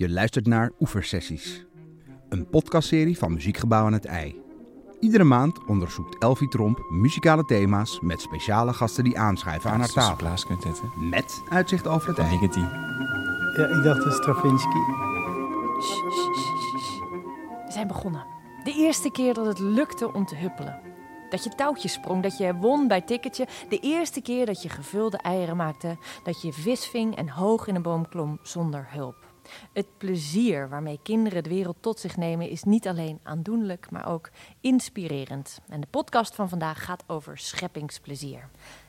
Je luistert naar Oeversessies, een podcastserie van Muziekgebouw aan het IJ. Iedere maand onderzoekt Elfie Tromp muzikale thema's met speciale gasten die aanschuiven aan haar tafel. Met uitzicht over het IJ. Ligeti. Ja, ik dacht de Stravinsky. We zijn begonnen. De eerste keer dat het lukte om te huppelen. Dat je touwtjes sprong, dat je won bij ticketje. De eerste keer dat je gevulde eieren maakte. Dat je vis ving en hoog in een boom klom zonder hulp. Het plezier waarmee kinderen de wereld tot zich nemen is niet alleen aandoenlijk, maar ook inspirerend. En de podcast van vandaag gaat over scheppingsplezier.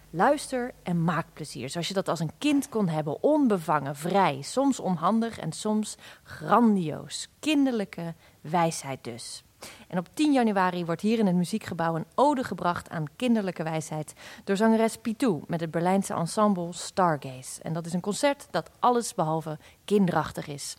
Luister en maak plezier, zoals je dat als een kind kon hebben, onbevangen, vrij, soms onhandig en soms grandioos. Kinderlijke wijsheid dus. En op 10 januari wordt hier in het muziekgebouw een ode gebracht aan kinderlijke wijsheid door zangeres Pitou met het Berlijnse ensemble Stargaze. En dat is een concert dat alles behalve kinderachtig is.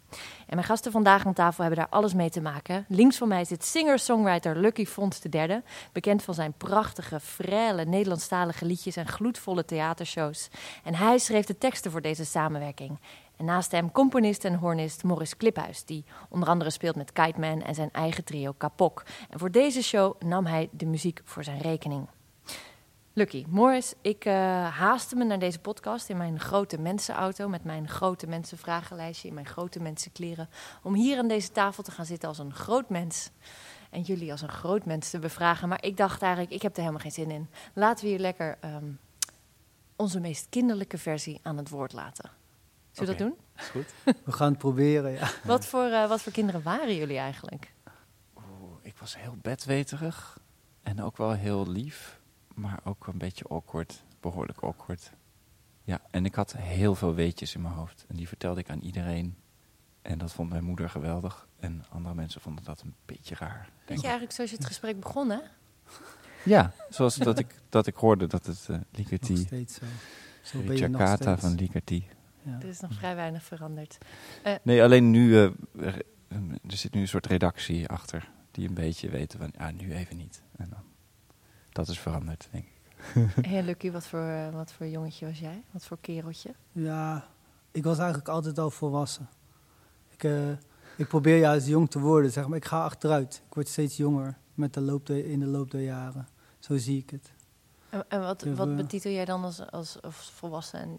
En mijn gasten vandaag aan tafel hebben daar alles mee te maken. Links van mij zit singer-songwriter Lucky Font III, bekend van zijn prachtige, frêle Nederlandstalige liedjes en gloedvolle theatershows. En hij schreef de teksten voor deze samenwerking. En naast hem componist en hornist Morris Kliphuis, die onder andere speelt met Kite Man en zijn eigen trio Kapok. En voor deze show nam hij de muziek voor zijn rekening. Lucky, Morris, ik uh, haastte me naar deze podcast in mijn grote mensenauto met mijn grote mensenvragenlijstje in mijn grote mensenkleren om hier aan deze tafel te gaan zitten als een groot mens en jullie als een groot mens te bevragen. Maar ik dacht eigenlijk, ik heb er helemaal geen zin in. Laten we hier lekker um, onze meest kinderlijke versie aan het woord laten. Zullen we dat doen? Is goed. We gaan het proberen, ja. Wat voor, uh, wat voor kinderen waren jullie eigenlijk? Oeh, ik was heel bedweterig en ook wel heel lief, maar ook een beetje awkward, behoorlijk awkward. Ja, en ik had heel veel weetjes in mijn hoofd en die vertelde ik aan iedereen. En dat vond mijn moeder geweldig en andere mensen vonden dat een beetje raar. Weet denk je eigenlijk zoals je het gesprek begon, hè? Ja, zoals dat ik, dat ik hoorde dat het uh, Nog Ligeti, steeds zo. Zo nog van Ligeti. Ja. Er is nog vrij weinig veranderd. Nee, alleen nu, eh, er, zit nu een soort redactie achter die een beetje weten van, ja, nu even niet. En dan, dat is veranderd, denk ik. Hey, Lucky, wat voor, uh, wat voor jongetje was jij? Wat voor kereltje? ja, ik was eigenlijk altijd al volwassen. Ik, uh, ik probeer juist jong te worden, zeg maar. Ik ga achteruit. Ik word steeds jonger met de loop in de loop der jaren. Zo zie ik het. En, en wat, Dus, wat eh, betitel jij dan als, als, als volwassen en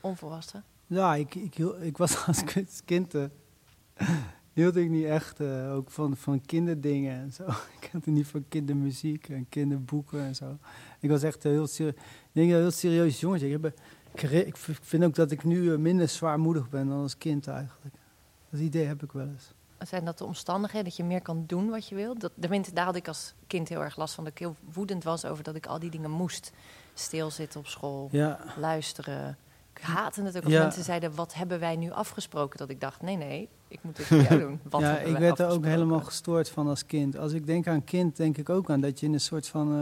onvolwassen? Ja, ik, ik, ik was als kind, eh, hield ik niet echt eh, ook van, van kinderdingen en zo. Ik had niet van kindermuziek en kinderboeken en zo. Ik was echt heel serieus. Ik denk heel serieus jongetje. Ik, heb, ik, vind ook dat ik nu eh, minder zwaarmoedig ben dan als kind eigenlijk. Dat idee heb ik wel eens. Zijn dat de omstandigheden dat je meer kan doen wat je wil? Dat, tenminste, daar had ik als kind heel erg last van. Dat ik heel woedend was over dat ik al die dingen moest. Stilzitten op school, Ja, luisteren. Ik haatte het ook als Ja. mensen zeiden, wat hebben wij nu afgesproken? Dat ik dacht, nee, nee, ik moet dit voor jou doen. Wat ja ik werd er ook helemaal gestoord van als kind. Als ik denk aan kind, denk ik ook aan dat je in een soort van... eh,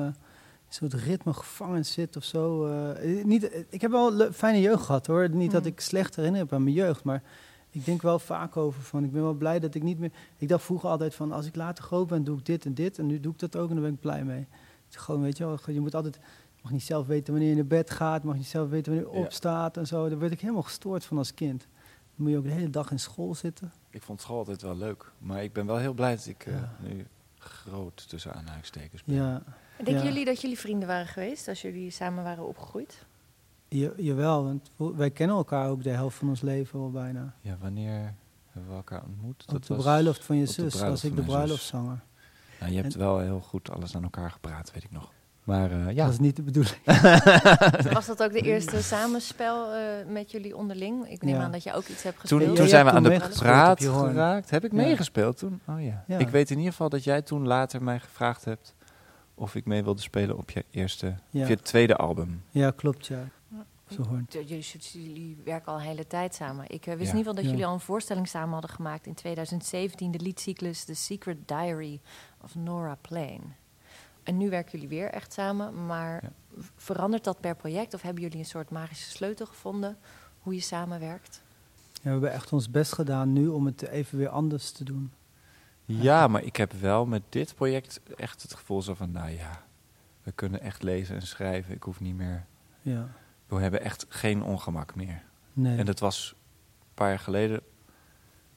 een soort ritme gevangen zit of zo. eh. niet, ik heb wel fijne jeugd gehad hoor. Niet dat Mm. ik slecht herinner heb aan mijn jeugd, maar ik denk wel vaak over van. Ik ben wel blij dat ik niet meer. Ik dacht vroeger altijd van als ik later groot ben, doe ik dit en dit. En nu doe ik dat ook en daar ben ik blij mee. Het is gewoon, weet je wel, je moet altijd. Mag niet zelf weten wanneer je naar bed gaat, mag niet zelf weten wanneer je Ja. opstaat en zo. Daar werd ik helemaal gestoord van als kind. Dan moet je ook de hele dag in school zitten. Ik vond school altijd wel leuk, maar ik ben wel heel blij dat ik eh, Ja. nu groot tussen aanhalingstekens ben. Ja, Denken Ja. jullie dat jullie vrienden waren geweest als jullie samen waren opgegroeid? je, jawel. Want wij kennen elkaar ook de helft van ons leven al bijna. Ja, wanneer hebben we elkaar ontmoet? Op de bruiloft van je zus was ik de bruiloftzanger. Nou, je hebt En- wel heel goed alles aan elkaar gepraat, weet ik nog. Maar eh, ja, Dat is niet de bedoeling. Was dat ook de eerste samenspel eh, met jullie onderling? Ik neem Ja. aan dat je ook iets hebt toen, gespeeld. toen Ja, zijn we aan toen de praat op geraakt. Heb ik Ja. meegespeeld toen? Oh ja. Ja. Ik weet in ieder geval dat jij toen later mij gevraagd hebt of ik mee wilde spelen op je eerste, Ja. of je tweede album. Ja, klopt, ja. Jullie, jullie werken al een hele tijd samen. Ik eh, wist Ja. niet wel dat Ja. jullie al een voorstelling samen hadden gemaakt in 2017, de liedcyclus The Secret Diary of Nora Plain. En nu werken jullie weer echt samen, maar Ja. verandert dat per project of hebben jullie een soort magische sleutel gevonden hoe je samenwerkt? Ja, we hebben echt ons best gedaan nu om het even weer anders te doen. Ja, maar ik heb wel met dit project echt het gevoel zo van, nou ja, we kunnen echt lezen en schrijven. Ik hoef niet meer, Ja. we hebben echt geen ongemak meer. Nee. En dat was een paar jaar geleden,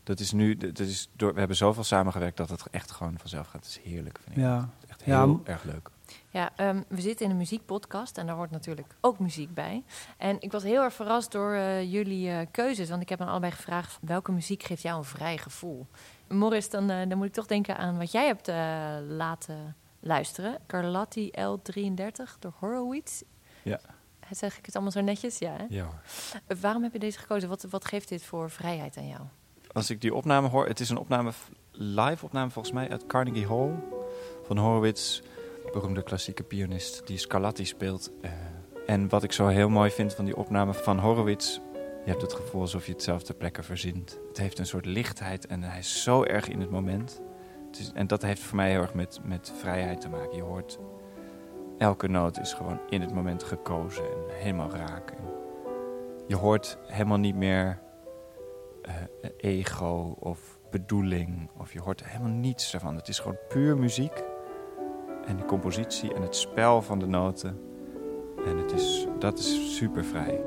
Dat is nu, dat is door, we hebben zoveel samengewerkt dat het echt gewoon vanzelf gaat. Het is heerlijk, vind ik. Ja. Echt Ja, heel m- erg leuk. Ja, ehm, we zitten in een muziekpodcast en daar hoort natuurlijk ook muziek bij. En ik was heel erg verrast door eh, jullie eh, keuzes, want ik heb aan allebei gevraagd welke muziek geeft jou een vrij gevoel. Morris, dan, eh, dan moet ik toch denken aan wat jij hebt eh, laten luisteren. Carlotti L33 door Horowitz. Ja. Zeg ik het allemaal zo netjes? Ja. Hè? Ja hoor. Waarom heb je deze gekozen? Wat, wat geeft dit voor vrijheid aan jou? Als ik die opname hoor, het is een opname, live opname volgens mij uit Carnegie Hall van Horowitz, beroemde klassieke pianist die Scarlatti speelt. Eh, en wat ik zo heel mooi vind van die opname van Horowitz, je hebt het gevoel alsof je hetzelfde plekken verzint. Het heeft een soort lichtheid en hij is zo erg in het moment. En dat heeft voor mij heel erg met, met vrijheid te maken. Je hoort, elke noot is gewoon in het moment gekozen en helemaal raak. En je hoort helemaal niet meer eh, ego of bedoeling. Of je hoort helemaal niets ervan. Het is gewoon puur muziek. En de compositie en het spel van de noten. En het is, dat is super vrij.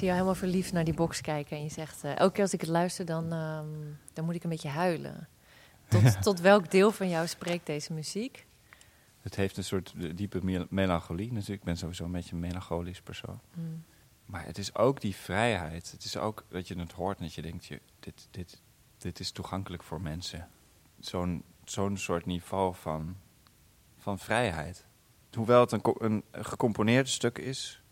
Zie jou helemaal verliefd naar die box kijken en je zegt... eh, elke keer als ik het luister, dan, ehm, dan moet ik een beetje huilen. Tot, tot welk deel van jou spreekt deze muziek? Het heeft een soort diepe mel- melancholie. Dus ik ben sowieso een beetje een melancholisch persoon. Hmm. Maar het is ook die vrijheid. Het is ook dat je het hoort en dat je denkt, je, dit, dit, dit is toegankelijk voor mensen. Zo'n zo'n soort niveau van, van vrijheid. Hoewel het een, co- een gecomponeerd stuk is,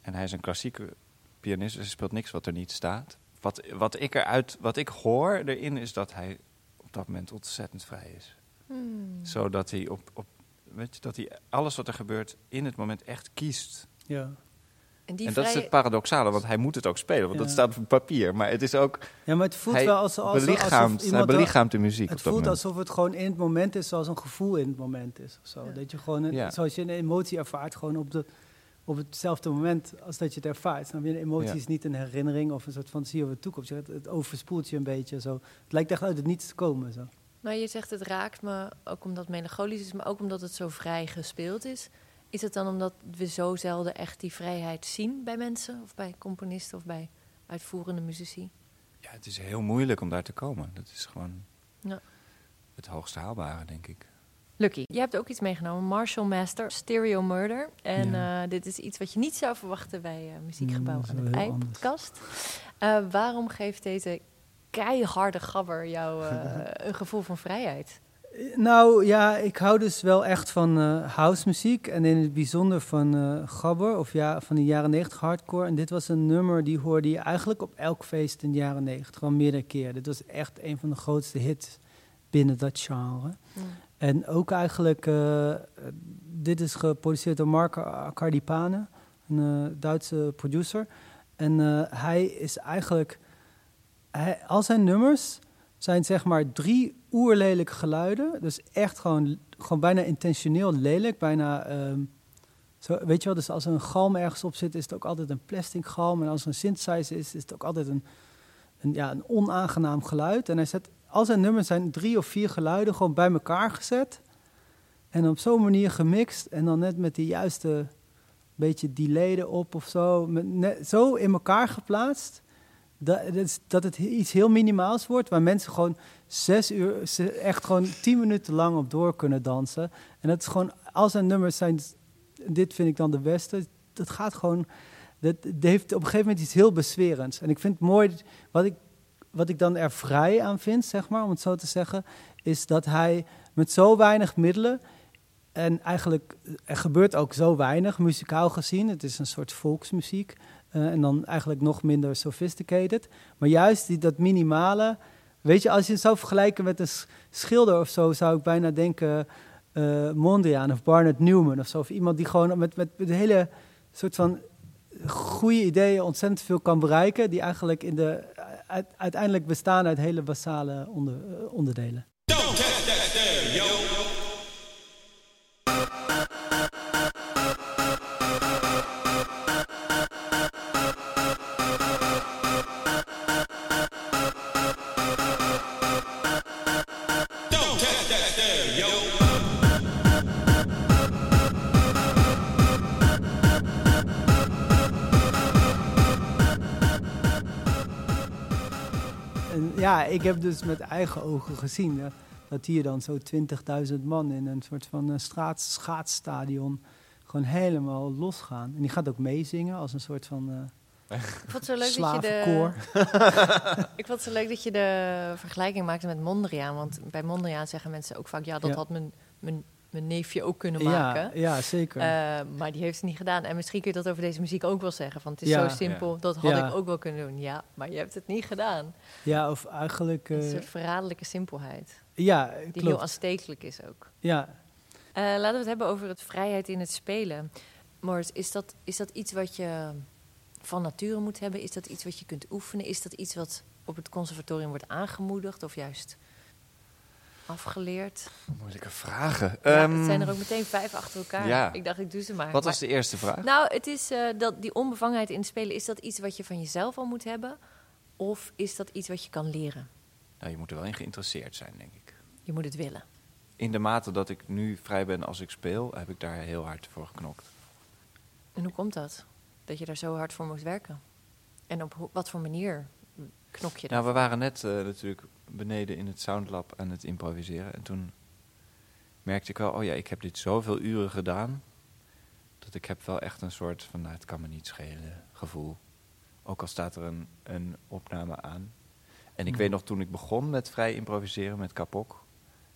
en hij is een klassieke pianist, dus hij speelt niks wat er niet staat. Wat, wat, ik eruit, wat ik hoor erin is dat hij op dat moment ontzettend vrij is. Hmm. Zodat hij, op, op, weet je, dat hij alles wat er gebeurt in het moment echt kiest. Ja. En die en dat is het paradoxale, want hij moet het ook spelen, want dat staat op papier. Maar het is ook, ja, maar het voelt hij wel als, als, alsof belichaamt, hij iemand wel- belichaamt de muziek Het op dat voelt alsof het gewoon in het moment is zoals een gevoel in het moment is. Of zo. Ja. Dat je gewoon, een- Ja. zoals je een emotie ervaart, gewoon op, de, op hetzelfde moment als dat je het ervaart. Snap je? Een emotie Ja. is niet een herinnering of een soort fantasie over de toekomst. Het, het overspoelt je een beetje. Zo. Het lijkt echt uit het niets te komen. Zo. Maar je zegt het raakt me ook omdat het melancholisch is, maar ook omdat het zo vrij gespeeld is. Is het dan omdat we zo zelden echt die vrijheid zien bij mensen, of bij componisten of bij uitvoerende muzici? Ja, het is heel moeilijk om daar te komen. Dat is gewoon Ja. het hoogst haalbare, denk ik. Lucky, je hebt ook iets meegenomen, Marshall Master, Stereo Murder. En Ja. eh, dit is iets wat je niet zou verwachten bij eh, Muziekgebouw Mm, aan het. IJpkast. Eh waarom geeft deze keiharde gabber jou een gevoel van vrijheid? Nou ja, ik hou dus wel echt van house muziek en in het bijzonder van gabber of ja, van de jaren 90 hardcore. En dit was een nummer die hoorde je eigenlijk op elk feest in de jaren 90, gewoon meerdere keer. Dit was echt een van de grootste hits binnen dat genre. En ook eigenlijk, eh, dit is geproduceerd door Marco Acardipane, een eh, Duitse producer. En eh, hij is eigenlijk, al zijn nummers zijn zeg maar drie oerlelijke geluiden. Dus echt gewoon, gewoon bijna intentioneel lelijk, bijna... ehm, zo, weet je wel, dus als een galm ergens op zit, is het ook altijd een plastic galm. En als er een synthesizer is, is het ook altijd een, een, ja, een onaangenaam geluid. En hij zet, al zijn nummers zijn drie of vier geluiden gewoon bij elkaar gezet. En op zo'n manier gemixt. En dan net met de juiste beetje delay erop of zo. Met net, zo in elkaar geplaatst. Dat, dat, het iets heel minimaals wordt. Waar mensen gewoon zes uur, echt gewoon tien minuten lang op door kunnen dansen. En dat is gewoon, al zijn nummers zijn, dit vind ik dan de beste. Dat gaat gewoon, dat, dat heeft op een gegeven moment iets heel beswerends. En ik vind het mooi, wat ik, wat ik dan er vrij aan vind, zeg maar, om het zo te zeggen, is dat hij met zo weinig middelen. En eigenlijk, er gebeurt ook zo weinig, muzikaal gezien. Het is een soort volksmuziek. eh, en dan eigenlijk nog minder sophisticated. Maar juist die, dat minimale. Weet je, als je het zou vergelijken met een schilder of zo, zou ik bijna denken. eh Mondriaan of Barnett Newman of zo. Of iemand die gewoon met, met, met hele soort van goede ideeën ontzettend veel kan bereiken. Die eigenlijk in de, uiteindelijk bestaan uit hele basale onder, eh, onderdelen. En ja, ik heb dus met eigen ogen gezien hè, dat hier dan zo 20.000 man in een soort van eh, straat, schaatsstadion gewoon helemaal losgaan. En die gaat ook meezingen als een soort van eh Ik vond zo leuk dat je de, ik vond het zo leuk dat je de vergelijking maakte met Mondriaan. Want bij Mondriaan zeggen mensen ook vaak, ja, dat Ja. had mijn, mijn, mijn neefje ook kunnen maken. Ja, ja, zeker. Eh, maar die heeft het niet gedaan. En misschien kun je dat over deze muziek ook wel zeggen. Van het is Ja. zo simpel, dat had ik ook wel kunnen doen. Ja, maar je hebt het niet gedaan. ja, of eigenlijk... een eh, soort verraderlijke simpelheid. ja, Die heel aanstekelijk is ook. Ja, Eh, laten we het hebben over het vrijheid in het spelen. Morris, is dat, is dat iets wat je van nature moet hebben? Is dat iets wat je kunt oefenen? Is dat iets wat op het conservatorium wordt aangemoedigd of juist afgeleerd? Moeilijke vragen. Ja, Ehm, het zijn er ook meteen vijf achter elkaar. ja. Ik dacht, ik doe ze maar. Wat was de eerste vraag? Nou, het is eh, dat die onbevangenheid in het spelen, is dat iets wat je van jezelf al moet hebben? Of is dat iets wat je kan leren? Nou, je moet er wel in geïnteresseerd zijn, denk ik. Je moet het willen. In de mate dat ik nu vrij ben als ik speel, heb ik daar heel hard voor geknokt. En hoe komt dat? Dat je daar zo hard voor moest werken? En op wat voor manier knok je Nou, we waren net eh, natuurlijk beneden in het Soundlab aan het improviseren. En toen merkte ik wel, oh ja, ik heb dit zoveel uren gedaan. Dat ik heb wel echt een soort van, nou, het kan me niet schelen gevoel. Ook al staat er een, een opname aan. En ik Ja. weet nog toen ik begon met vrij improviseren met Kapok,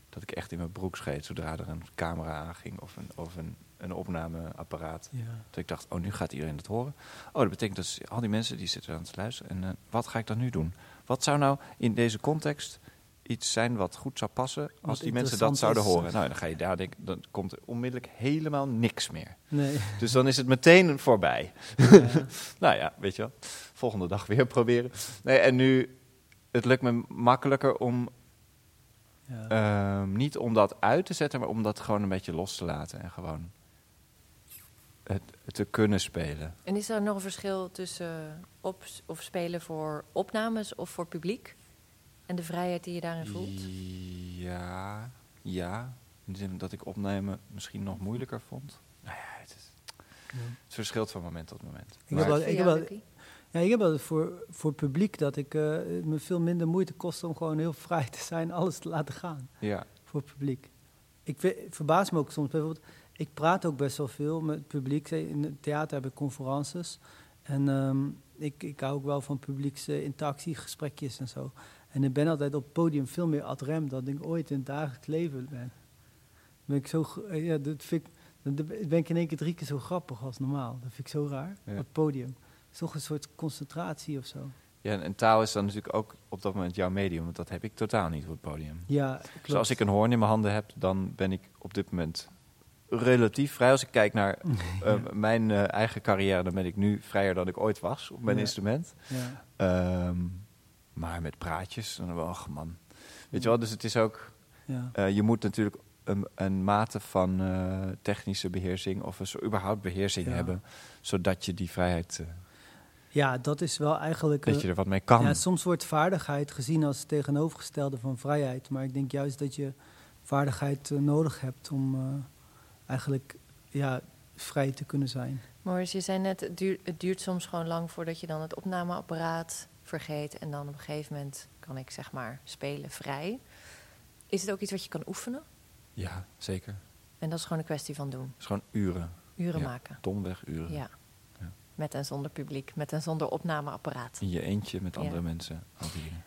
dat ik echt in mijn broek scheet zodra er een camera aanging of een, of een, een opnameapparaat. Ja. Dat ik dacht, oh, nu gaat iedereen het horen. Oh, dat betekent dat al die mensen die zitten aan het luisteren. En eh, wat ga ik dan nu doen? Wat zou nou in deze context iets zijn wat goed zou passen als Wat die mensen dat zouden is, horen? Nou, dan ga je daar denken, dan komt er onmiddellijk helemaal niks meer. Nee. Dus dan is het meteen voorbij. Ja. Nou ja, weet je wel. Volgende dag weer proberen. Nee, en nu, het lukt me makkelijker om, Ja. ehm, niet om dat uit te zetten, maar om dat gewoon een beetje los te laten. En gewoon het, te kunnen spelen. En is er nog een verschil tussen op of spelen voor opnames of voor publiek? En de vrijheid die je daarin voelt? Ja, ja. In de zin dat ik opnemen misschien nog moeilijker vond. Nou ja, het, is, Ja. het verschilt van moment tot moment. Ik Maar- heb wel, Voor ik heb wel, ja, ik heb wel voor, voor het publiek dat ik eh, me veel minder moeite kost om gewoon heel vrij te zijn, alles te laten gaan ja, voor het publiek. Ik ve- verbaas me ook soms bijvoorbeeld, ik praat ook best wel veel met het publiek. In het theater heb ik conferences. En ehm, ik, ik hou ook wel van publieksinteractie, gesprekjes en zo. En ik ben altijd op het podium veel meer ad rem dan ik ooit in het dagelijks leven ben. Ben ik zo, eh, ja, dat vind ik, dan ben ik in één keer drie keer zo grappig als normaal. Dat vind ik zo raar, Ja. op het podium. Het is toch een soort concentratie of zo. ja en, en taal is dan natuurlijk ook op dat moment jouw medium, want dat heb ik totaal niet op het podium. Ja, klopt. Dus als ik een hoorn in mijn handen heb, dan ben ik op dit moment relatief vrij. Als ik kijk naar eh, mijn eh, eigen carrière, dan ben ik nu vrijer dan ik ooit was op mijn Ja. instrument. Ja, Ehm, maar met praatjes, dan wel, ach man. Weet je wel, dus het is ook, ja. eh, je moet natuurlijk een, een mate van technische beheersing of een soort überhaupt beheersing hebben, zodat je die vrijheid, ja, dat is wel eigenlijk... dat je er wat mee kan. Ja, soms wordt vaardigheid gezien als het tegenovergestelde van vrijheid. Maar ik denk juist dat je vaardigheid nodig hebt om eigenlijk ja, vrij te kunnen zijn. Maurice, je zei net, het duurt, het duurt soms gewoon lang voordat je dan het opnameapparaat vergeet. En dan op een gegeven moment kan ik zeg maar spelen vrij. Is het ook iets wat je kan oefenen? Ja, zeker. En dat is gewoon een kwestie van doen. Het is gewoon uren, Uren Ja. maken. domweg uren. Ja. Ja. Met en zonder publiek, met en zonder opnameapparaat. In je eentje met Ja. andere mensen. Al die dingen.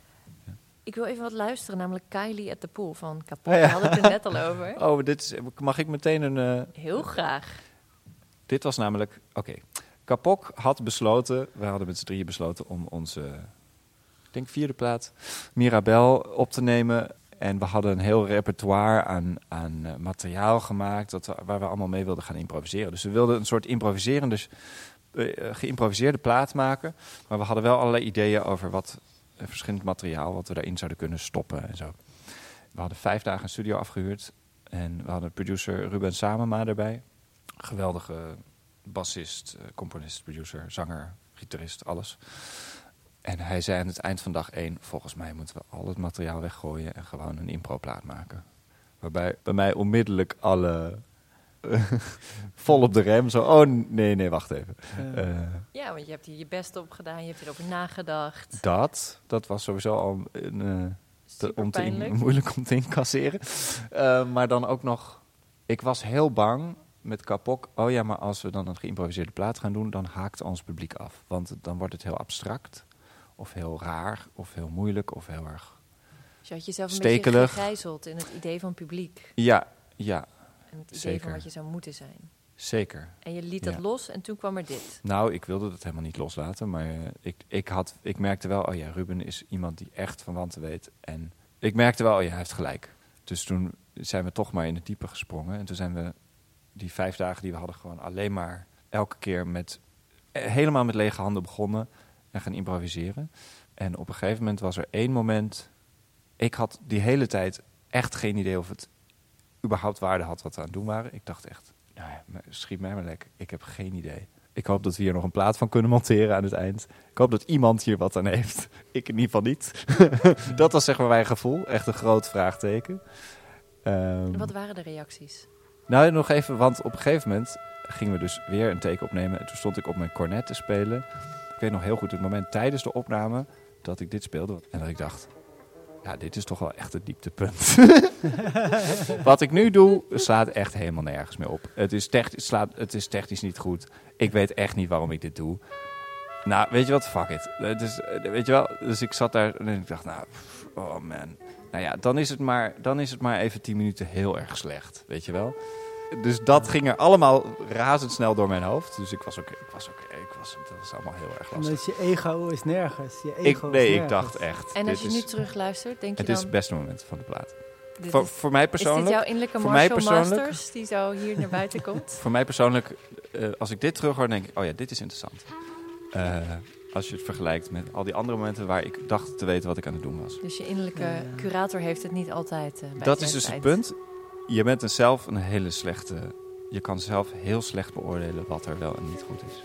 Ik wil even wat luisteren, namelijk Kylie at the Pool van Kapot. Oh ja. Daar hadden we het er net al over. Oh, dit is, mag ik meteen een... eh, Heel graag. Dit was namelijk, oké. Kapok had besloten, we hadden met z'n drieën besloten om onze, ik denk vierde plaat, Mirabel op te nemen. En we hadden een heel repertoire aan, aan eh, materiaal gemaakt dat waar we allemaal mee wilden gaan improviseren. Dus we wilden een soort improviserende, eh, geïmproviseerde plaat maken. Maar we hadden wel allerlei ideeën over wat verschillend materiaal, wat we daarin zouden kunnen stoppen en zo. We hadden vijf dagen een studio afgehuurd. En we hadden producer Ruben Samema erbij geweldige bassist, eh, componist, producer, zanger, gitarist, alles. En hij zei aan het eind van dag één: volgens mij moeten we al het materiaal weggooien en gewoon een improplaat maken. Waarbij bij mij onmiddellijk alle vol op de rem, zo, oh nee, nee, wacht even. Eh, Eh, Ja, want je hebt hier je best op gedaan, je hebt erover nagedacht. dat, dat was sowieso al een, eh, te- Super om te in- moeilijk om te incasseren. Eh, maar dan ook nog, ik was heel bang met Kapok. Oh ja, maar als we dan een geïmproviseerde plaat gaan doen, dan haakt ons publiek af. Want dan wordt het heel abstract, of heel raar, of heel moeilijk, of heel erg. Dus je had jezelf een Stekelig. beetje gegijzeld in het idee van publiek. Ja, ja, En het idee Zeker. van wat je zou moeten zijn. zeker. En je liet Ja. dat los en toen kwam er dit. Nou, ik wilde dat helemaal niet loslaten, maar eh, ik, ik, had, ik merkte wel, oh ja, Ruben is iemand die echt van wanten weet. En ik merkte wel, oh ja, hij heeft gelijk. Dus toen zijn we toch maar in het diepe gesprongen. En toen zijn we die vijf dagen die we hadden gewoon alleen maar elke keer met, eh, helemaal met lege handen begonnen en gaan improviseren. En op een gegeven moment was er één moment, ik had die hele tijd echt geen idee of het überhaupt waarde had wat we aan het doen waren. Ik dacht echt, nou ja, schiet mij maar lekker. Ik heb geen idee. Ik hoop dat we hier nog een plaat van kunnen monteren aan het eind. Ik hoop dat iemand hier wat aan heeft. Ik in ieder geval niet. dat was zeg maar mijn gevoel. Echt een groot vraagteken. Ehm, wat waren de reacties? nou, nog even, want op een gegeven moment gingen we dus weer een teken opnemen. En toen stond ik op mijn cornet te spelen. Ik weet nog heel goed het moment tijdens de opname dat ik dit speelde. En dat ik dacht, ja, dit is toch wel echt het dieptepunt. Wat ik nu doe, slaat echt helemaal nergens meer op. Het is, technisch, slaat, het is technisch niet goed. Ik weet echt niet waarom ik dit doe. Nou, weet je wat? Fuck it. Dus, weet je wel? Dus ik zat daar en ik dacht, nou, oh man. Nou ja, dan is, het maar, dan is het maar even tien minuten heel erg slecht, weet je wel? Dus dat ging er allemaal razendsnel door mijn hoofd. Dus ik was ook, ik was ook, ik was, dat was allemaal heel erg lastig. Omdat je ego is nergens. Je Ik, ego nee, is ik nergens. dacht echt. En als je is, nu terugluistert, denk je het is dan... het beste moment van de plaat. Voor, is, voor mij is dit persoonlijk, jouw innerlijke voor mij Marshall persoonlijk- Masters die zo hier naar buiten komt? voor mij persoonlijk eh, als ik dit terug hoor, denk ik, oh ja, dit is interessant. Eh, als je het vergelijkt met al die andere momenten waar ik dacht te weten wat ik aan het doen was. Dus je innerlijke Ja, curator heeft het niet altijd eh, bij Dat is dus het punt. Je bent zelf een hele slechte. Je kan zelf heel slecht beoordelen wat er wel en niet goed is.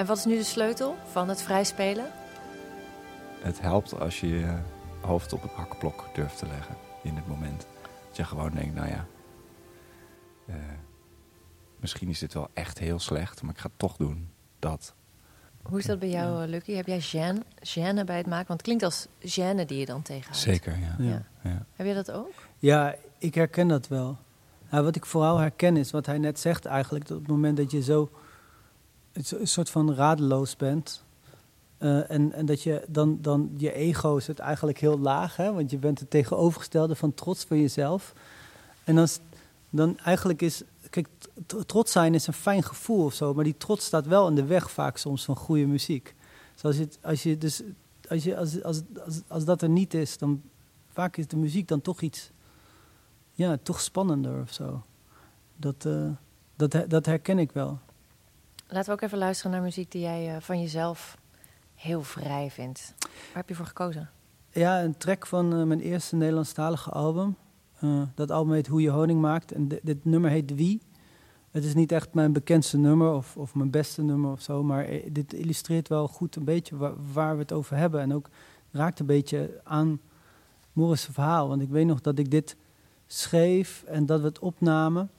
En wat is nu de sleutel van het vrijspelen? Het helpt als je je hoofd op het hakblok durft te leggen in het moment. Dat je gewoon denkt, nou ja, eh, misschien is dit wel echt heel slecht, maar ik ga het toch doen. Dat. Hoe is dat bij jou, eh, Lucky? Heb jij gêne, gêne bij het maken? Want het klinkt als gêne die je dan tegenhoudt. Zeker, ja. Ja. ja. Heb je dat ook? Ja, ik herken dat wel. Nou, wat ik vooral herken is wat hij net zegt eigenlijk. Dat op het moment dat je zo een soort van radeloos bent. eh, en, en dat je dan, dan je ego zit eigenlijk heel laag. Hè? Want je bent het tegenovergestelde van trots van jezelf. En dan, dan eigenlijk is... Kijk, trots zijn is een fijn gevoel of zo. Maar die trots staat wel in de weg vaak soms van goede muziek. Dus als als je dus... Als, je, als, als, als, dat er niet is, dan vaak is de muziek dan toch iets ja, toch spannender of zo. Dat, eh, dat, dat herken ik wel. Laten we ook even luisteren naar muziek die jij eh, van jezelf heel vrij vindt. Waar heb je voor gekozen? Ja, een track van eh, mijn eerste Nederlandstalige album. Eh, dat album heet Hoe je honing maakt. En di- dit nummer heet Wie. Het is niet echt mijn bekendste nummer of, of mijn beste nummer of zo. Maar dit illustreert wel goed een beetje waar, we het over hebben. En ook raakt een beetje aan Morris' verhaal. Want ik weet nog dat ik dit schreef en dat we het opnamen.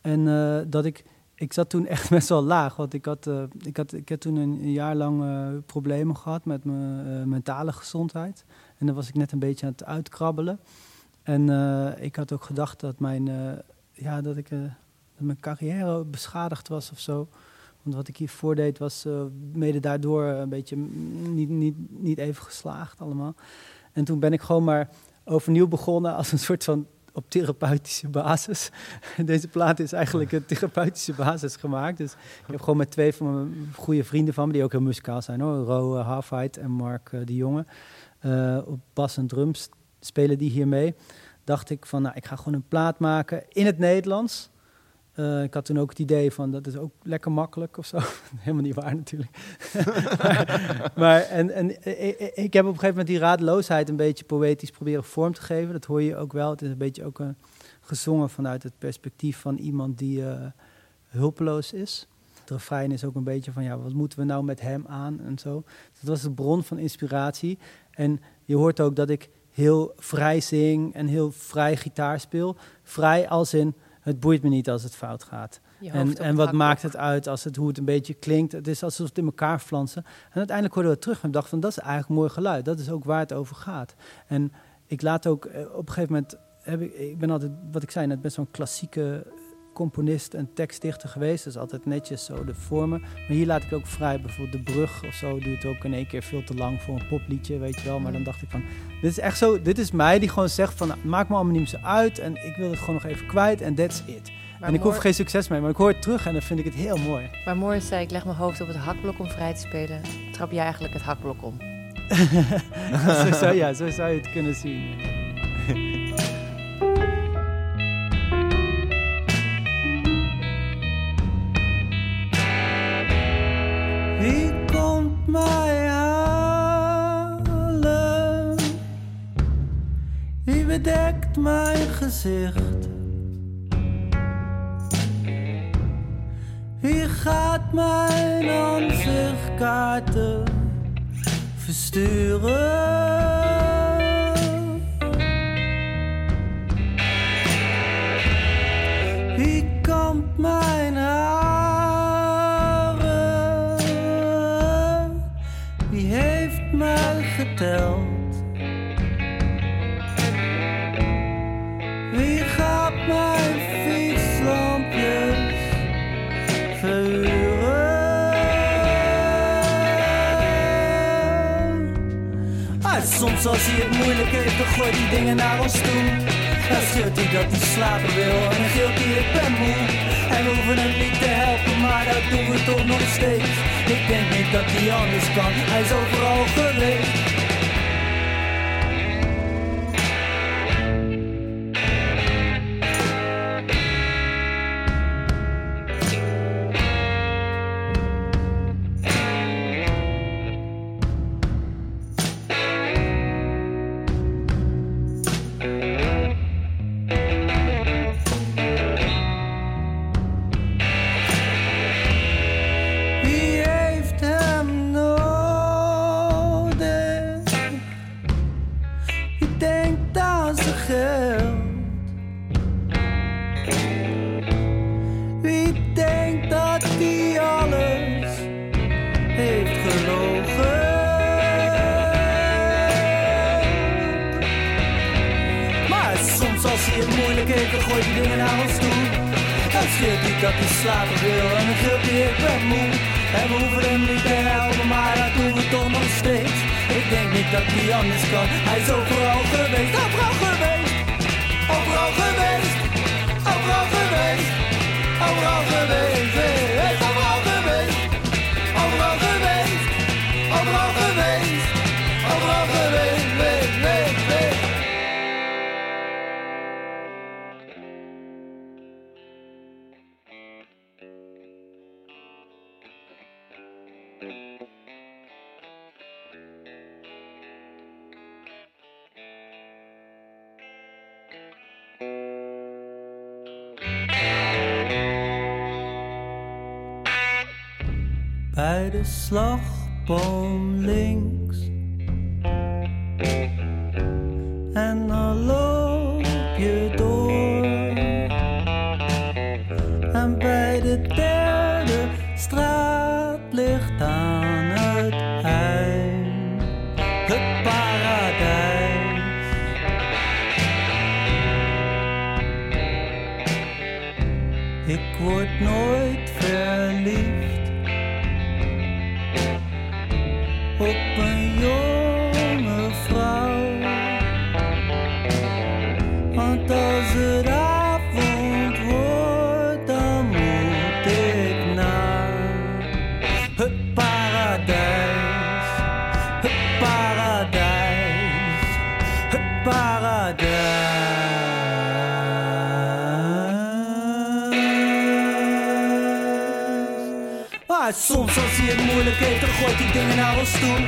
En dat ik ik zat toen echt best wel laag. Want ik had, uh, ik had, ik had toen een, jaar lang uh, problemen gehad met mijn uh, mentale gezondheid. En dan was ik net een beetje aan het uitkrabbelen. En ik had ook gedacht dat mijn, ja, dat ik, mijn carrière beschadigd was of zo. Want wat ik hiervoor deed was mede daardoor een beetje niet, niet, niet even geslaagd allemaal. En toen ben ik gewoon maar overnieuw begonnen als een soort van op therapeutische basis. Deze plaat is eigenlijk een therapeutische basis gemaakt. Dus ik heb gewoon met twee van mijn goede vrienden van me, die ook heel muzikaal zijn hoor. Ro Halfheid en Mark uh, de Jonge. Uh, op bas en drums spelen die hiermee. Dacht ik van, nou, ik ga gewoon een plaat maken in het Nederlands. Uh, ik had toen ook het idee van dat is ook lekker makkelijk of zo. Helemaal niet waar natuurlijk. maar, en, en ik, ik, heb op een gegeven moment die raadloosheid een beetje poëtisch proberen vorm te geven. Dat hoor je ook wel. Het is een beetje ook een, gezongen vanuit het perspectief van iemand die hulpeloos is. Het refrein is ook een beetje van ja, wat moeten we nou met hem aan en zo. Dus dat was de bron van inspiratie. En je hoort ook dat ik heel vrij zing en heel vrij gitaar speel. Vrij als in het boeit me niet als het fout gaat. En, en wat maakt het uit als het, hoe het een beetje klinkt? Het is alsof het in elkaar flansen. En uiteindelijk hoorden we terug en dacht van dat is eigenlijk mooi geluid. Dat is ook waar het over gaat. En ik laat ook eh, op een gegeven moment heb ik, ik ben altijd, wat ik zei net, best zo'n klassieke componist en tekstdichter geweest. Dat is altijd netjes zo de vormen. Maar hier laat ik ook vrij. Bijvoorbeeld de brug of zo duurt ook in één keer veel te lang voor een popliedje, weet je wel. Maar dan dacht ik van, dit is echt zo, dit is mij die gewoon zegt van, maak me allemaal niet meer zo uit. En ik wil het gewoon nog even kwijt en that's it. Maar en ik hoef geen succes mee, maar ik hoor het terug en dan vind ik het heel mooi. Maar mooi zei, ik leg mijn hoofd op het hakblok om vrij te spelen. Trap jij eigenlijk het hakblok om? zo, zou, ja, zo zou je het kunnen zien. mijn gezicht? Wie gaat mijn aanzichtkaarten versturen? Als hij het moeilijk heeft, dan gooit hij dingen naar ons toe. Dan schreeuwt hij dat hij slapen wil en dan gilt hij ik ben moe. En we hoeven hem niet te helpen, maar dat doen we toch nog steeds. Ik denk niet dat hij anders kan, hij is overal geweest. Hij slapen wil en gilt hij ik ben moe. En we hoeven hem niet te helpen, maar dat doen we toch nog steeds. Ik denk niet dat hij anders kan, Bij de slagboom links. Als hij het moeilijk heeft, dan gooit hij dingen naar ons toe.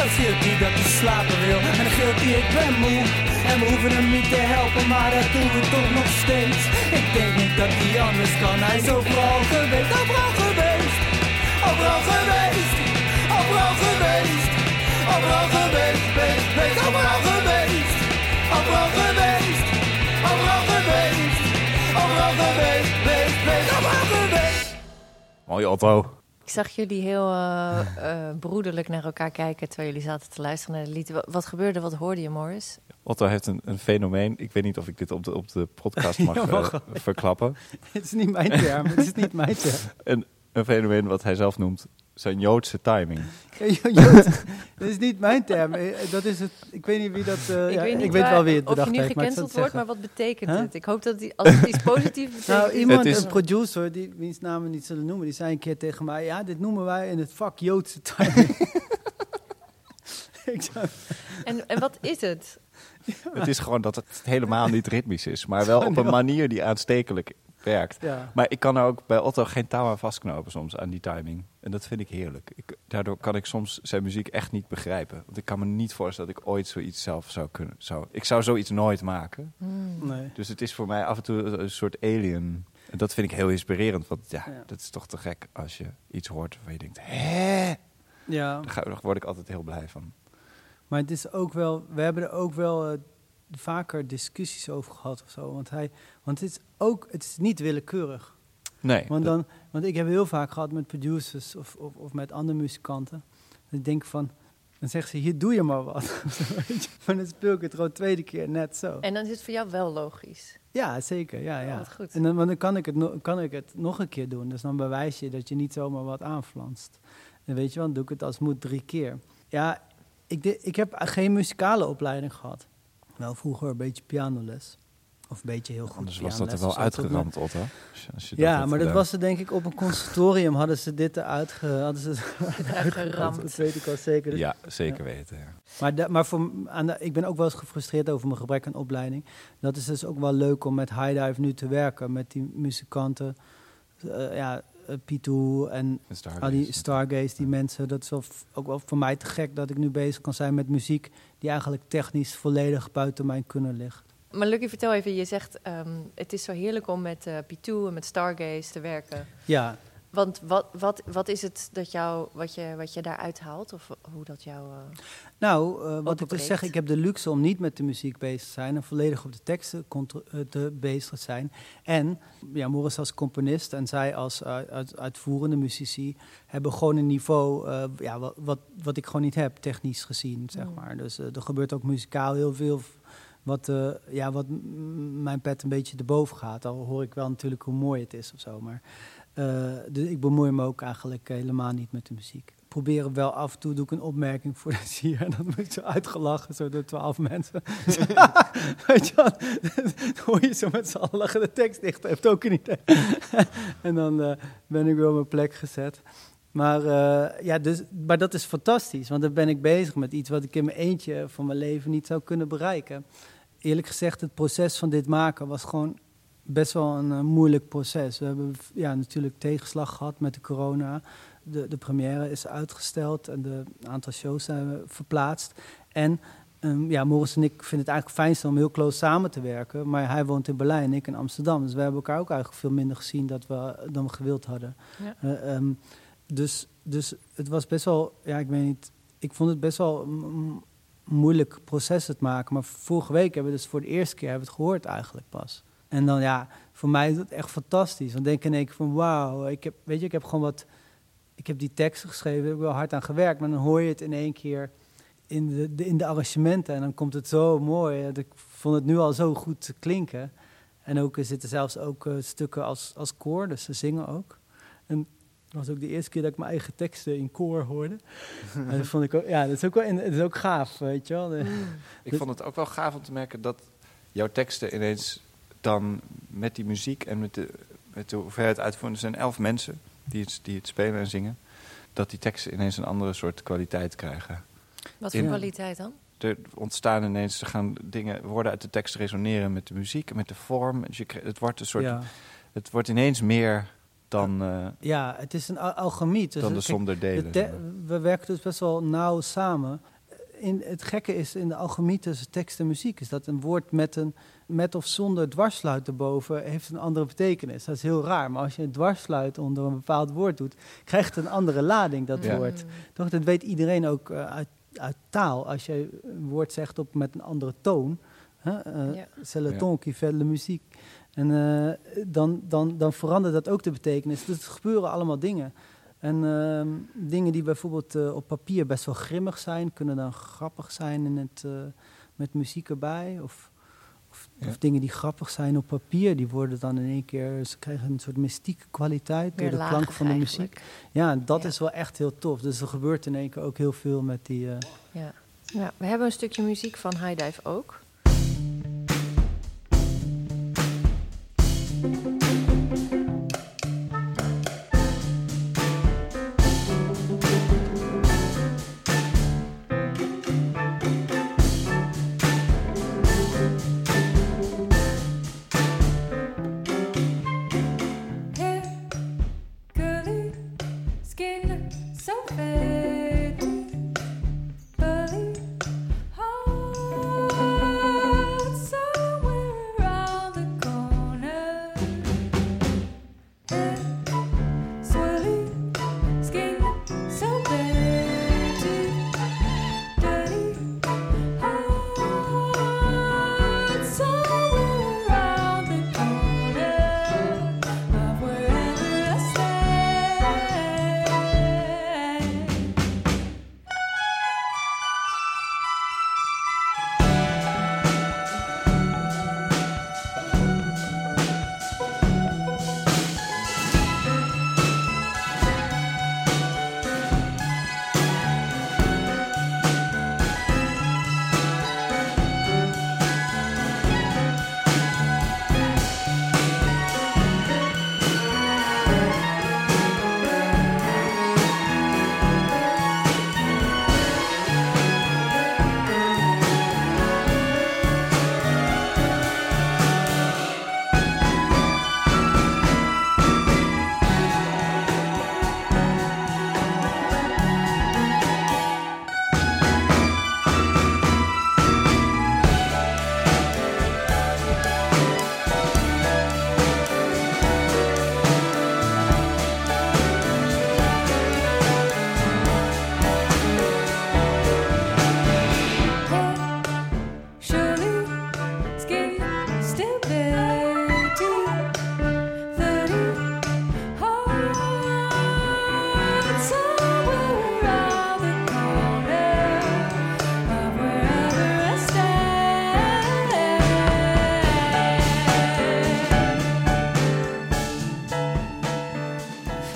En gilt hij dat hij slapen wil. En dan gilt hij ik ben moe. En we hoeven hem niet te helpen, maar dat doen we toch nog steeds. Ik denk niet dat hij anders kan. Hij is overal geweest, overal geweest. Overal geweest, overal geweest. Overal geweest, geweest, geweest. Overal geweest, overal geweest. Overal geweest, overal geweest, geweest, geweest. Overal geweest. Mooi Otto. Ik zag jullie heel eh, eh, broederlijk naar elkaar kijken terwijl jullie zaten te luisteren naar de lied. Wa- Wat gebeurde? Wat hoorde je, Morris? Otto heeft een, een fenomeen. Ik weet niet of ik dit op de, op de podcast mag, Ja, mag eh, verklappen. Het is niet mijn term, het is niet mijn term. Een, een fenomeen wat hij zelf noemt zijn Joodse timing. Jood, dat is niet mijn term. Eh, Dat is het, ik weet niet wie dat... eh, ik ja, weet, niet ik weet wel wie het of je bedacht nu heeft, maar ik zal gecanceld wordt, maar wat betekent Huh? het? Ik hoop dat die, als het iets positiefs betekent... Nou, is iemand, is- een producer, die, wiens naam we niet zullen noemen, die zei een keer tegen mij... Ja, dit noemen wij in het vak Joodse timing. En, en wat is het? Het is gewoon dat het helemaal niet ritmisch is, maar wel op een manier die aanstekelijk werkt. ja. Maar ik kan er ook bij Otto geen touw aan vastknopen soms, aan die timing. En dat vind ik heerlijk. Ik, daardoor kan ik soms zijn muziek echt niet begrijpen. Want ik kan me niet voorstellen dat ik ooit zoiets zelf zou kunnen. Zou, ik zou zoiets nooit maken. Hmm. Nee. Dus het is voor mij af en toe een soort alien. En dat vind ik heel inspirerend. Want ja, Ja. dat is toch te gek als je iets hoort waar je denkt... Hè? Ja, daar word ik altijd heel blij van. maar het is ook wel... We hebben er ook wel eh, vaker discussies over gehad of zo. Want, hij, want het is ook... Het is niet willekeurig. Nee, Want, dan, want ik heb heel vaak gehad met producers of, of, of met andere muzikanten. Dat ik denk van, dan zeggen ze, hier doe je maar wat. Weet je, maar dan speel ik het gewoon tweede keer net zo. En dan is het voor jou wel logisch. Ja, zeker. Ja, Oh, ja. goed. En dan, want dan kan, ik het no- kan ik het nog een keer doen. Dus dan bewijs je dat je niet zomaar wat aanflanst. En weet je wel, dan doe ik het als moet drie keer. Ja, ik, de- ik heb geen muzikale opleiding gehad. Wel vroeger een beetje pianoles. Of een beetje heel goed Anders was dat er wel uitgeramd, Otto. Als je- als je ja, maar dat was er denk ik op een conservatorium hadden ze dit eruit ge, hadden ze het Uitgeramd. Dat weet ik wel zeker. Dus- Ja, zeker weten. Ja. Maar, da- maar voor, aan de, ik ben ook wel eens gefrustreerd over mijn gebrek aan opleiding. Dat is dus ook wel leuk om met High Dive nu te werken. Met die muzikanten. eh, ja, eh, Pitou en Stargaze. al die Stargaze, die mensen. Dat is wel f- ook wel voor mij te gek dat ik nu bezig kan zijn met muziek... die eigenlijk technisch volledig buiten mijn kunnen ligt. Maar Lucky, vertel even, je zegt ehm, het is zo heerlijk om met eh Pitou en met Stargaze te werken. Ja, Want wat, wat, wat is het dat jou, wat, je, wat je daaruit haalt? Of hoe dat jou... eh, Nou, eh, wat ik dus zeg, ik heb de luxe om niet met de muziek bezig te zijn en volledig op de teksten te bezig te zijn. En ja, Morris als componist en zij als uit, uitvoerende muzici hebben gewoon een niveau ja, wat, wat, wat ik gewoon niet heb, technisch gezien, zeg Mm. maar. Dus er gebeurt ook muzikaal heel veel wat, eh, ja, wat mijn pet een beetje erboven gaat. Al hoor ik wel natuurlijk hoe mooi het is of zo, maar... eh, dus ik bemoei me ook eigenlijk helemaal niet met de muziek proberen wel af en toe doe ik een opmerking voor de sier. En dan word ik zo uitgelachen, zo door twaalf mensen. Weet je wel, dan hoor je zo met z'n allen lachen de tekst dicht. Heeft ook een idee. en dan eh, ben ik weer op mijn plek gezet. Maar, eh, ja, dus, maar dat is fantastisch, want dan ben ik bezig met iets wat ik in mijn eentje van mijn leven niet zou kunnen bereiken. Eerlijk gezegd, het proces van dit maken was gewoon best wel een eh, moeilijk proces. We hebben ja, natuurlijk tegenslag gehad met de corona. De, de première is uitgesteld en de een aantal shows zijn verplaatst. En ehm, ja, Morris en ik vinden het eigenlijk fijnst om heel close samen te werken. Maar hij woont in Berlijn en ik in Amsterdam. Dus we hebben elkaar ook eigenlijk veel minder gezien dat we, dan we gewild hadden. Ja. Eh, ehm, dus, dus het was best wel, ja, ik weet niet, ik vond het best wel een moeilijk proces het maken. Maar vorige week hebben we dus voor de eerste keer hebben het gehoord eigenlijk pas. En dan ja, voor mij is het echt fantastisch. Dan denk ik van wauw, ik heb, weet je, ik heb gewoon wat, ik heb die teksten geschreven, heb ik wel hard aan gewerkt, maar dan hoor je het in één keer in de, in de arrangementen en dan komt het zo mooi. Dat Ik vond het nu al zo goed klinken. En ook er zitten zelfs ook eh, stukken als, als koor, dus ze zingen ook. Dat was ook de eerste keer dat ik mijn eigen teksten in koor hoorde. en dat vond ik ook, ja, dat is ook wel, dat is ook gaaf, weet je wel. De- Ik vond het ook wel gaaf om te merken dat jouw teksten ineens dan met die muziek en met de, met de hoeveelheid uitvoeren, er zijn elf mensen die het, die het spelen en zingen, dat die teksten ineens een andere soort kwaliteit krijgen. Wat voor In- kwaliteit dan? Er ontstaan ineens, er gaan dingen, woorden uit de tekst resoneren met de muziek en met de vorm. Dus je, krijgt- het, wordt een soort, ja. het wordt ineens meer dan, eh, ja, het is een al- alchemiet. Dus dan de kijk, delen. we werken dus best wel nauw samen. In, het gekke is in de alchemie tussen tekst en muziek... is dat een woord met, een, met of zonder dwarsluit erboven... heeft een andere betekenis. Dat is heel raar. Maar als je een dwarsluit onder een bepaald woord doet... krijgt het een andere lading, dat Ja. woord. Toch, dat weet iedereen ook eh, uit, uit taal. Als je een woord zegt op, met een andere toon... Eh, Ja. c'est le ton qui fait la musique. En eh, dan, dan, dan verandert dat ook de betekenis. Dus er gebeuren allemaal dingen. En ehm, dingen die bijvoorbeeld eh, op papier best wel grimmig zijn, kunnen dan grappig zijn in het, eh, met muziek erbij. Of, of, Ja. of dingen die grappig zijn op papier, die worden dan in één keer, ze krijgen een soort mystieke kwaliteit door de klank van de eigenlijk. muziek. Ja, dat Ja. is wel echt heel tof. Dus er gebeurt in één keer ook heel veel met die. eh, Ja. ja, we hebben een stukje muziek van High Dive ook.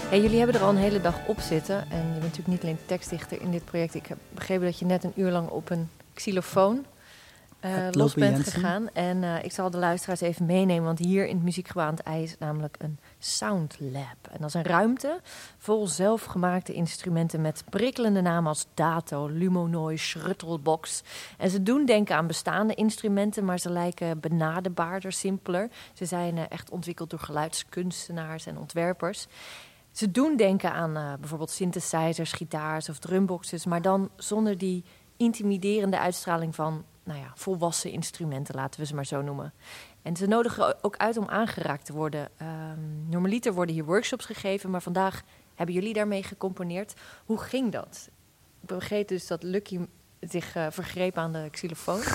Hey, jullie hebben er al een hele dag op zitten. En je bent natuurlijk niet alleen tekstdichter in dit project. Ik heb begrepen dat je net een uur lang op een xylofoon eh, los bent Jensen. gegaan. En eh, ik zal de luisteraars even meenemen. Want hier in het Muziekgebouw aan het IJ is namelijk een sound lab. En dat is een ruimte vol zelfgemaakte instrumenten... met prikkelende namen als Dato, Lumonoi, Schruttelbox. En ze doen denken aan bestaande instrumenten... maar ze lijken benaderbaarder, simpeler. Ze zijn eh, echt ontwikkeld door geluidskunstenaars en ontwerpers... Ze doen denken aan eh, bijvoorbeeld synthesizers, gitaars of drumboxes, maar dan zonder die intimiderende uitstraling van nou ja, volwassen instrumenten, laten we ze maar zo noemen. En ze nodigen ook uit om aangeraakt te worden. Ehm, normaliter worden hier workshops gegeven, maar vandaag hebben jullie daarmee gecomponeerd. Hoe ging dat? Ik begreep dus dat Lucky zich eh, vergreep aan de xylofoon.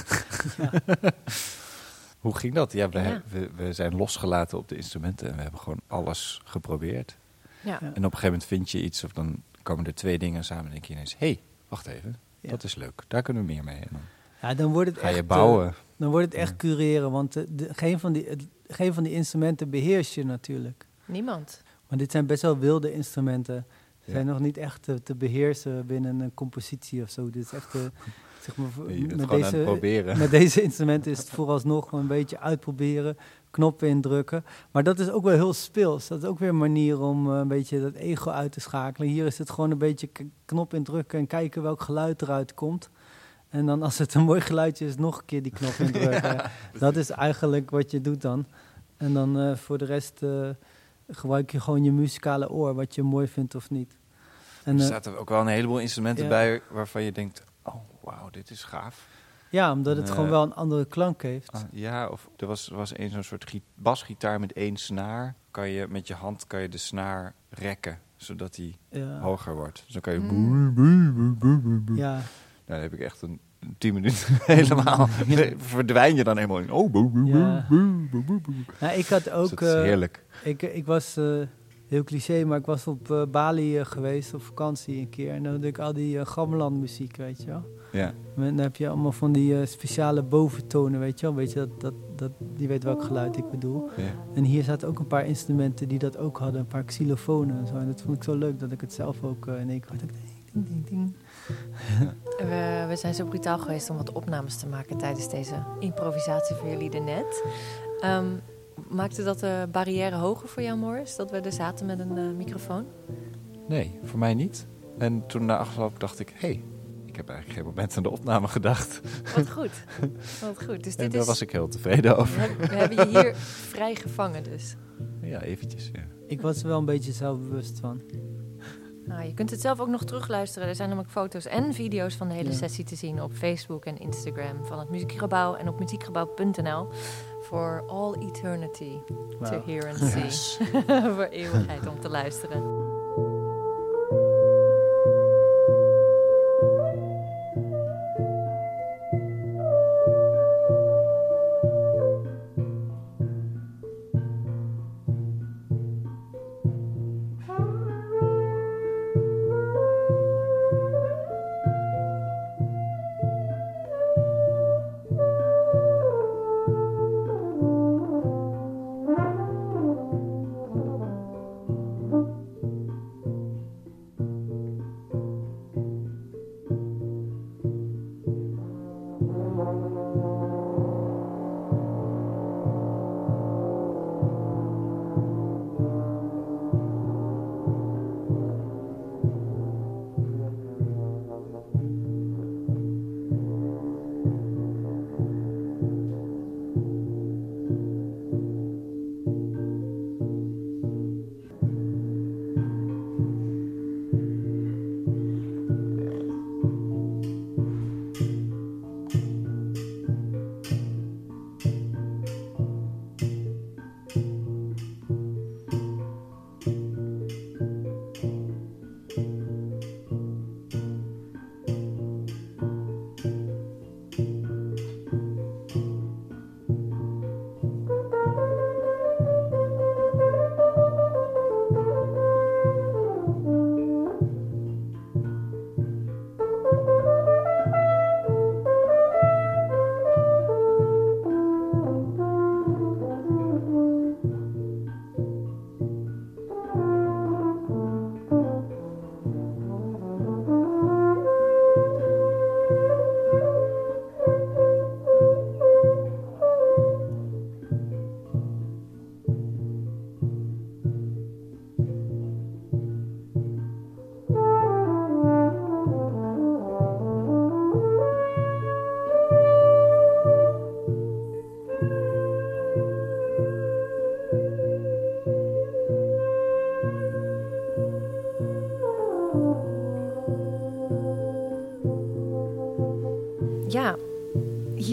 Hoe ging dat? Ja, we, Ja. we, we zijn losgelaten op de instrumenten en we hebben gewoon alles geprobeerd. Ja. En op een gegeven moment vind je iets of dan komen er twee dingen samen en denk je ineens... hé, hey, wacht even, Ja. dat is leuk. Daar kunnen we meer mee. En dan Ja, dan wordt het ga echt, je eh, bouwen. dan wordt het echt Ja. cureren, want eh, de, geen, van die, het- geen van die instrumenten beheers je natuurlijk. Niemand. Maar dit zijn best wel wilde instrumenten. Ze Ja. zijn nog niet echt te, te beheersen binnen een compositie of zo. Dit is echt, eh, zeg maar, met, deze, proberen. met deze instrumenten is het vooralsnog een beetje uitproberen, knoppen indrukken. Maar dat is ook wel heel speels. Dat is ook weer een manier om eh, een beetje dat ego uit te schakelen. Hier is het gewoon een beetje knop indrukken en kijken welk geluid eruit komt. En dan als het een mooi geluidje is, nog een keer die knop indrukken. Dat is eigenlijk wat je doet dan. En dan eh, voor de rest eh, gebruik je gewoon je muzikale oor, wat je mooi vindt of niet. En, er zaten ook wel een heleboel instrumenten ja. bij waarvan je denkt... oh, wauw, dit is gaaf. Ja, omdat het eh, gewoon wel een andere klank heeft. Ah, ja, of er was, was een zo'n soort basgitaar met één snaar. Kan je, met je hand kan je de snaar rekken, zodat die Ja. hoger wordt. Dus dan kan je... Mm. ja. Nou, dan heb ik echt een, tien minuten helemaal... verdwijn je dan helemaal in... Oh, boe, boe, Ja. boe, boe, boe, boe. Nou, ik had Dus ook. dat is eh, heerlijk. ik, ik was eh, heel cliché, maar ik was op eh, Bali eh, geweest op vakantie een keer. En dan had ik al die uh, gamelan muziek, weet je wel. Ja. En dan heb je allemaal van die eh, speciale boventonen, weet je wel. Weet je, dat, dat, dat, die weet welk geluid ik bedoel. ja. En hier zaten ook een paar instrumenten die dat ook hadden. Een paar xylofonen en zo. En dat vond ik zo leuk dat ik het zelf ook eh, in één keer had. Ik, ding, ding, ding. We, we zijn zo brutaal geweest om wat opnames te maken tijdens deze improvisatie voor jullie net. Ehm maakte dat de barrière hoger voor jou, Morris? Dat we er zaten met een eh, microfoon? Nee, voor mij niet. En toen na afloop dacht ik... hé, hey, ik heb eigenlijk geen moment aan de opname gedacht. Wat goed. Wat goed. Dus En dit daar is, was ik heel tevreden over. we hebben je hier vrij gevangen dus. Ja, eventjes, ja. Ik was er wel een beetje zelfbewust van. Nou, je kunt het zelf ook nog terugluisteren. Er zijn namelijk foto's en video's van de hele Ja. sessie te zien op Facebook en Instagram van het Muziekgebouw en op muziekgebouw.nl. For all eternity to hear and see. Voor eeuwigheid om te luisteren.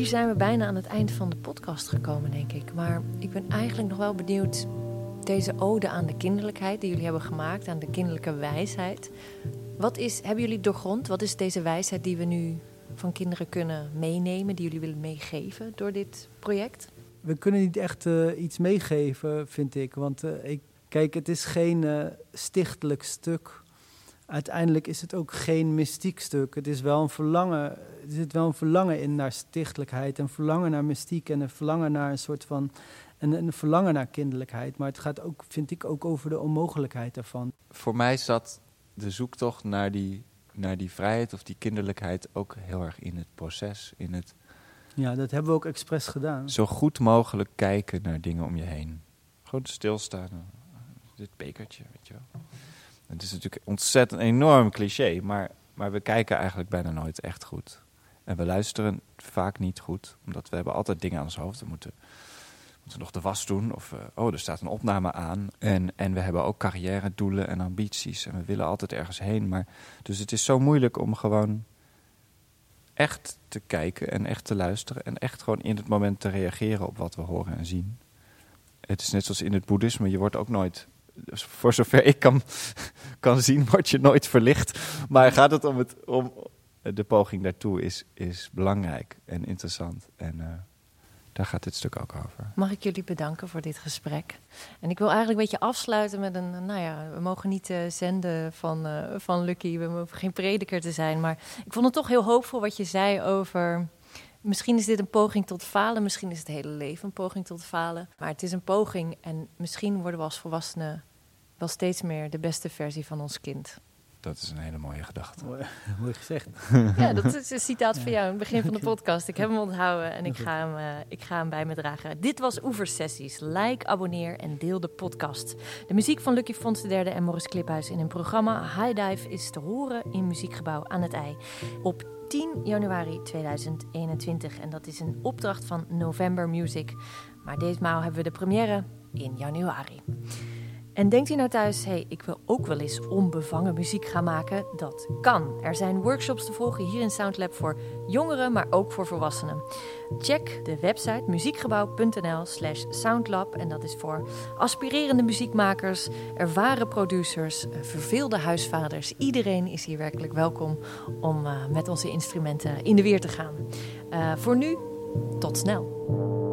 Zijn we bijna aan het eind van de podcast gekomen, denk ik. Maar ik ben eigenlijk nog wel benieuwd. Deze ode aan de kinderlijkheid die jullie hebben gemaakt, aan de kinderlijke wijsheid. Wat is, hebben jullie doorgrond? Wat is deze wijsheid die we nu van kinderen kunnen meenemen, die jullie willen meegeven door dit project? We kunnen niet echt eh, iets meegeven, vind ik. Want eh, ik, Kijk, het is geen eh, stichtelijk stuk. Uiteindelijk is het ook geen mystiek stuk. Het is wel een verlangen. Er zit wel een verlangen in naar stichtelijkheid. Een verlangen naar mystiek en een verlangen naar een soort van. Een, een verlangen naar kinderlijkheid. Maar het gaat ook, vind ik, ook over de onmogelijkheid daarvan. Voor mij zat de zoektocht naar die, naar die vrijheid of die kinderlijkheid ook heel erg in het proces. In het Ja, dat hebben we ook expres gedaan. zo goed mogelijk kijken naar dingen om je heen. Gewoon stilstaan. Dit bekertje, weet je wel. Het is natuurlijk ontzettend enorm cliché, maar, maar we kijken eigenlijk bijna nooit echt goed. En we luisteren vaak niet goed, omdat we hebben altijd dingen aan ons hoofd. We moeten, moeten nog de was doen, of eh, oh, er staat een opname aan. En, en we hebben ook carrière doelen en ambities. En we willen altijd ergens heen. Maar, dus het is zo moeilijk om gewoon echt te kijken en echt te luisteren. En echt gewoon in het moment te reageren op wat we horen en zien. Het is net zoals in het boeddhisme, je wordt ook nooit... Voor zover ik kan, kan zien, word je nooit verlicht. Maar gaat het om, het, om de poging daartoe is, is belangrijk en interessant. En eh, daar gaat dit stuk ook over. Mag ik jullie bedanken voor dit gesprek. En ik wil eigenlijk een beetje afsluiten met een... Nou ja, we mogen niet eh, zenden van, eh, van Lucky. We hoeven geen prediker te zijn. Maar ik vond het toch heel hoopvol wat je zei over... Misschien is dit een poging tot falen. Misschien is het hele leven een poging tot falen. Maar het is een poging. En misschien worden we als volwassenen wel steeds meer de beste versie van ons kind. Dat is een hele mooie gedachte. Mooi, mooi gezegd. Ja, dat is een citaat van jou in het begin van de podcast. Ik heb hem onthouden en ik ga hem, eh, ik ga hem bij me dragen. Dit was Oeversessies. Like, abonneer en deel de podcast. De muziek van Lucky Fons III en Morris Kliphuis in hun programma High Dive is te horen in Muziekgebouw aan het IJ. Op 10 januari 2021. En dat is een opdracht van November Music. Maar ditmaal hebben we de première in januari. En denkt u nou thuis, hey, ik wil ook wel eens onbevangen muziek gaan maken? Dat kan. Er zijn workshops te volgen hier in Soundlab voor jongeren, maar ook voor volwassenen. Check de website muziekgebouw.nl slash soundlab. En dat is voor aspirerende muziekmakers, ervaren producers, eh, verveelde huisvaders. Iedereen is hier werkelijk welkom om eh, met onze instrumenten in de weer te gaan. Eh, voor nu, tot snel.